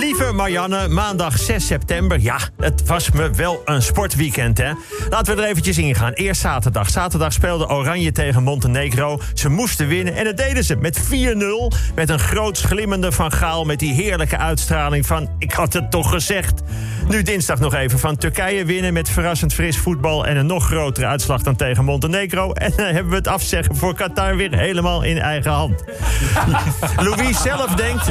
Lieve Marianne, maandag 6 september. Ja, het was me wel een sportweekend, hè? Laten we er eventjes ingaan. Eerst zaterdag. Zaterdag speelde Oranje tegen Montenegro. Ze moesten winnen en dat deden ze met 4-0. Met een groot glimmende Van Gaal met die heerlijke uitstraling van... ik had het toch gezegd. Nu dinsdag nog even van Turkije winnen met verrassend fris voetbal... en een nog grotere uitslag dan tegen Montenegro. En dan hebben we het afzeggen voor Qatar weer helemaal in eigen hand. Louis zelf denkt,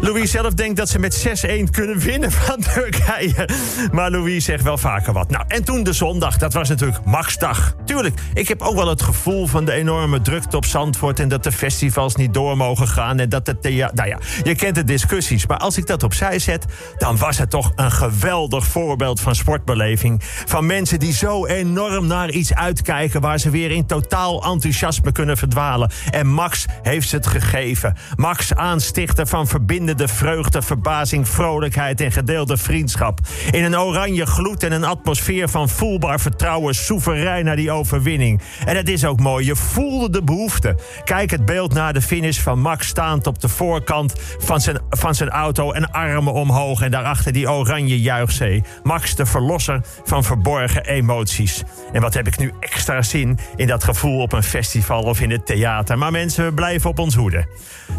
Louis zelf denkt dat ze met 6-1 kunnen winnen van Turkije. Maar Louis zegt wel vaker wat. Nou, en toen de zondag, dat was natuurlijk Maxdag. Tuurlijk, ik heb ook wel het gevoel van de enorme drukte op Zandvoort... en dat de festivals niet door mogen gaan en dat het... Ja, nou ja, je kent de discussies. Maar als ik dat opzij zet, dan was het toch een geweldig voorbeeld van sportbeleving. Van mensen die zo enorm naar iets uitkijken... waar ze weer in totaal enthousiasme kunnen verdwalen. En Max heeft het gegeven. Max, aanstichter van verbindende vreugde, verbazing, vrolijkheid en gedeelde vriendschap. In een oranje gloed en een atmosfeer van voelbaar vertrouwen, soeverein naar die overwinning. En het is ook mooi, je voelde de behoefte. Kijk het beeld na de finish van Max staand op de voorkant van zijn, van zijn auto en armen omhoog. En daarachter die oranje juichzee. Max de verlosser van verborgen emoties. En wat heb ik nu extra zin in dat gevoel op een festival of in het theater. Maar mensen, we blijven op ons hoede.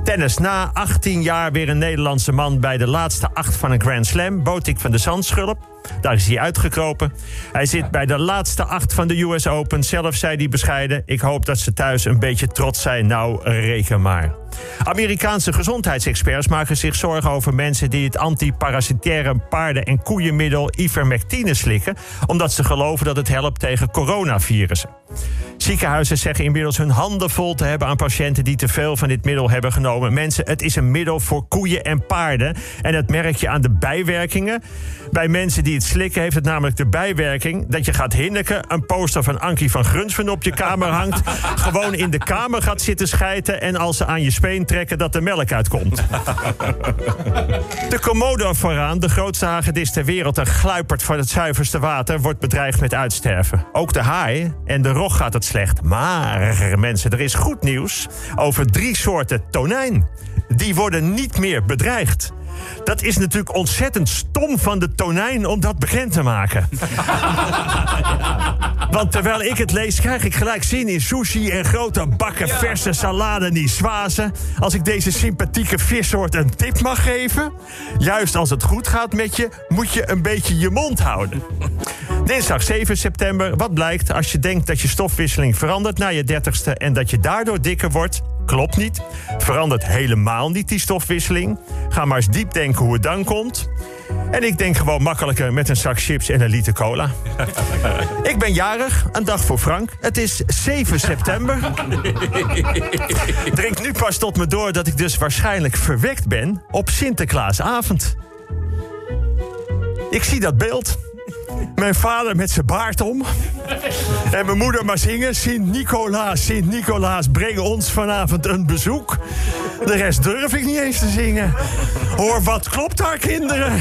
Tennis. Na 18 jaar weer een Nederlandse man bij de laatste acht van een Grand Slam. Botik van de Zandschulp. Daar is hij uitgekropen. Hij zit bij de laatste acht van de US Open. Zelf zei hij bescheiden: Ik hoop dat ze thuis een beetje trots zijn. Nou, reken maar. Amerikaanse gezondheidsexperts maken zich zorgen over mensen die het antiparasitaire paarden- en koeienmiddel ivermectine slikken, omdat ze geloven dat het helpt tegen coronavirussen. Ziekenhuizen zeggen inmiddels hun handen vol te hebben aan patiënten die te veel van dit middel hebben genomen. Mensen, het is een middel voor koeien en paarden. En dat merk je aan de bijwerkingen. Bij mensen die het slikken heeft het namelijk de bijwerking dat je gaat hinniken, een poster van Ankie van Grunsven op je kamer hangt, gewoon in de kamer gaat zitten schijten en als ze aan je speen trekken dat de melk uitkomt. De Komodo vooraan, de grootste hagedis ter wereld en gluipert van het zuiverste water, wordt bedreigd met uitsterven. Ook de haai en de rog gaat het slecht. Maar mensen, er is goed nieuws over drie soorten tonijn. Die worden niet meer bedreigd. Dat is natuurlijk ontzettend stom van de tonijn om dat bekend te maken. Want terwijl ik het lees, krijg ik gelijk zin in sushi en grote bakken verse salade niçoise. Als ik deze sympathieke vissoort een tip mag geven. Juist als het goed gaat met je, moet je een beetje je mond houden. Dinsdag 7 september. Wat blijkt als je denkt dat je stofwisseling verandert na je 30ste en dat je daardoor dikker wordt? Klopt niet. Verandert helemaal niet, die stofwisseling. Ga maar eens diep denken hoe het dan komt. En ik denk gewoon makkelijker met een zak chips en een liter cola. ik ben jarig, een dag voor Frank. Het is 7 september. Drink nu pas tot me door dat ik dus waarschijnlijk verwekt ben op Sinterklaasavond. Ik zie dat beeld. Mijn vader met zijn baard om. En mijn moeder maar zingen. Sint-Nicolaas, Sint-Nicolaas, breng ons vanavond een bezoek. De rest durf ik niet eens te zingen. Hoor, wat klopt daar, kinderen?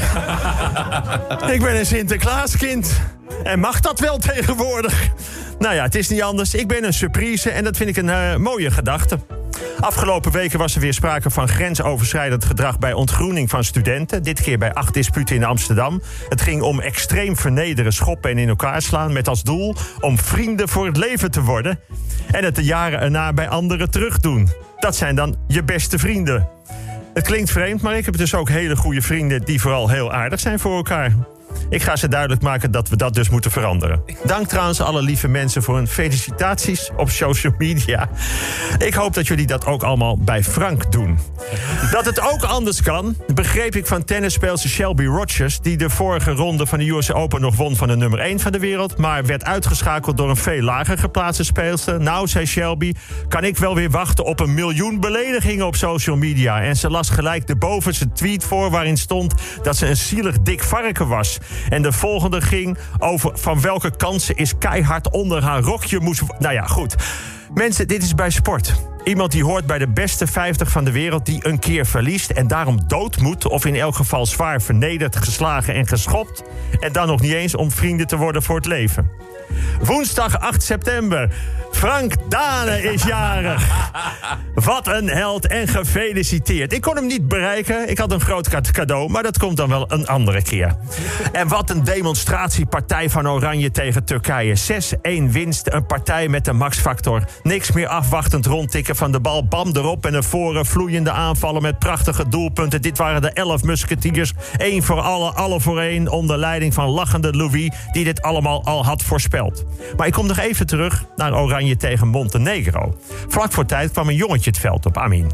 Ik ben een Sinterklaaskind. En mag dat wel tegenwoordig? Nou ja, het is niet anders. Ik ben een surprise en dat vind ik een uh, mooie gedachte. Afgelopen weken was er weer sprake van grensoverschrijdend gedrag bij ontgroening van studenten. Dit keer bij acht disputen in Amsterdam. Het ging om extreem vernederen, schoppen en in elkaar slaan. Met als doel om vrienden voor het leven te worden. En het de jaren erna bij anderen terugdoen. Dat zijn dan je beste vrienden. Het klinkt vreemd, maar ik heb dus ook hele goede vrienden die vooral heel aardig zijn voor elkaar. Ik ga ze duidelijk maken dat we dat dus moeten veranderen. Dank trouwens alle lieve mensen voor hun felicitaties op social media. Ik hoop dat jullie dat ook allemaal bij Frank doen. Dat het ook anders kan, begreep ik van tennisspeelster Shelby Rogers... die de vorige ronde van de US Open nog won van de nummer 1 van de wereld... maar werd uitgeschakeld door een veel lager geplaatste speelster. Nou, zei Shelby, kan ik wel weer wachten op een miljoen beledigingen op social media. En ze las gelijk de bovenste tweet voor waarin stond... dat ze een zielig dik varken was. En de volgende ging over van welke kant ze is keihard onder haar rokje moest. Nou ja, goed. Mensen, dit is bij sport. Iemand die hoort bij de beste 50 van de wereld die een keer verliest en daarom dood moet, of in elk geval zwaar vernederd, geslagen en geschopt. En dan nog niet eens om vrienden te worden voor het leven. Woensdag 8 september. Frank Dane is jarig. Wat een held en gefeliciteerd. Ik kon hem niet bereiken. Ik had een groot cadeau, maar dat komt dan wel een andere keer. En wat een demonstratiepartij van Oranje tegen Turkije. 6-1 winst, een partij met de maxfactor. Niks meer afwachtend rondtikken van de bal. Bam erop en voren vloeiende aanvallen met prachtige doelpunten. Dit waren de 11 musketiers. Eén voor alle, alle voor één. Onder leiding van lachende Louis, die dit allemaal al had voorspeld. Maar ik kom nog even terug naar Oranje tegen Montenegro. Vlak voor tijd kwam een jongetje het veld op, Amin.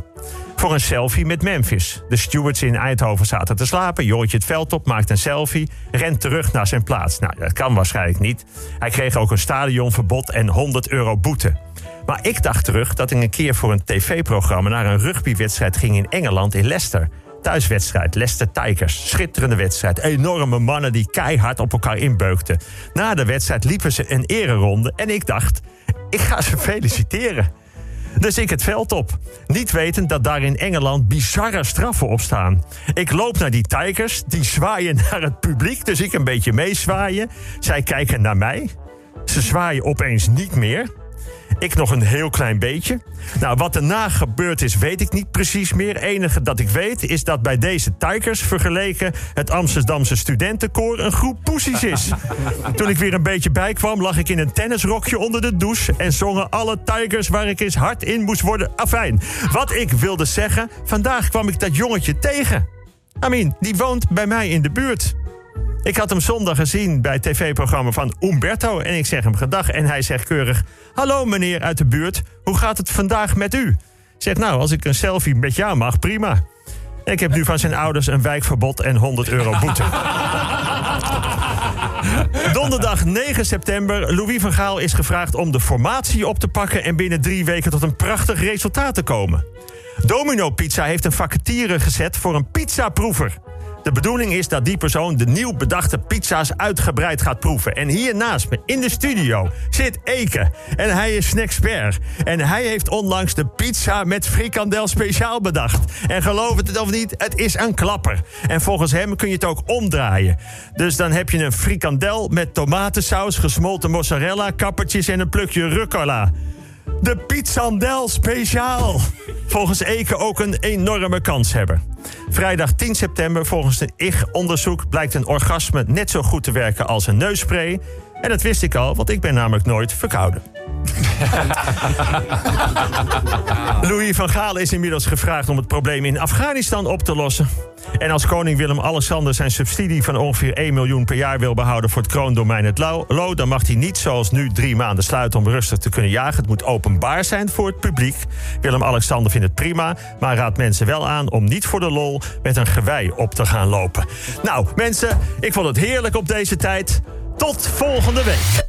Voor een selfie met Memphis. De stewards in Eindhoven zaten te slapen. Jongetje het veld op, maakt een selfie, rent terug naar zijn plaats. Nou, dat kan waarschijnlijk niet. Hij kreeg ook een stadionverbod en 100 euro boete. Maar ik dacht terug dat ik een keer voor een tv-programma naar een rugbywedstrijd ging in Engeland in Leicester. Thuiswedstrijd, Leicester Tigers. Schitterende wedstrijd. Enorme mannen die keihard op elkaar inbeukten. Na de wedstrijd liepen ze een ereronde en ik dacht, ik ga ze feliciteren. Dus ik het veld op. Niet wetend dat daar in Engeland bizarre straffen op staan. Ik loop naar die Tigers, die zwaaien naar het publiek, dus ik een beetje meezwaaien. Zij kijken naar mij. Ze zwaaien opeens niet meer. Ik nog een heel klein beetje. Nou, wat daarna gebeurd is, weet ik niet precies meer. Het enige dat ik weet is dat bij deze Tigers vergeleken het Amsterdamse studentenkoor een groep poesies is. Toen ik weer een beetje bijkwam, lag ik in een tennisrokje onder de douche en zongen alle Tigers waar ik eens hard in moest worden. Afijn, wat ik wilde zeggen, vandaag kwam ik dat jongetje tegen. Amin, die woont bij mij in de buurt. Ik had hem zondag gezien bij het tv-programma van Umberto en ik zeg hem gedag en hij zegt keurig: Hallo meneer uit de buurt, hoe gaat het vandaag met u? Zeg nou, als ik een selfie met jou mag, prima. Ik heb nu van zijn ouders een wijkverbod en 100 euro boete. Donderdag 9 september. Louis van Gaal is gevraagd om de formatie op te pakken... en binnen drie weken tot een prachtig resultaat te komen. Domino Pizza heeft een vacature gezet voor een pizzaproever. De bedoeling is dat die persoon de nieuw bedachte pizza's uitgebreid gaat proeven. En hier naast me in de studio zit Eke. En hij is snackspert. En hij heeft onlangs de pizza met frikandel speciaal bedacht. En geloof het of niet, het is een klapper. En volgens hem kun je het ook omdraaien. Dus dan heb je een frikandel met tomatensaus, gesmolten mozzarella, kappertjes en een plukje rucola. De Pizzandel speciaal. Volgens Eke ook een enorme kans hebben. Vrijdag 10 september, volgens een IG-onderzoek... blijkt een orgasme net zo goed te werken als een neusspray. En dat wist ik al, want ik ben namelijk nooit verkouden. Louis van Gaal is inmiddels gevraagd om het probleem in Afghanistan op te lossen. En als koning Willem-Alexander zijn subsidie van ongeveer 1 miljoen per jaar wil behouden voor het kroondomein het Lo, dan mag hij niet zoals nu drie maanden sluiten om rustig te kunnen jagen. Het moet openbaar zijn voor het publiek. Willem-Alexander vindt het prima, maar raadt mensen wel aan om niet voor de lol met een gewei op te gaan lopen. Nou, mensen, ik vond het heerlijk op deze tijd. Tot volgende week.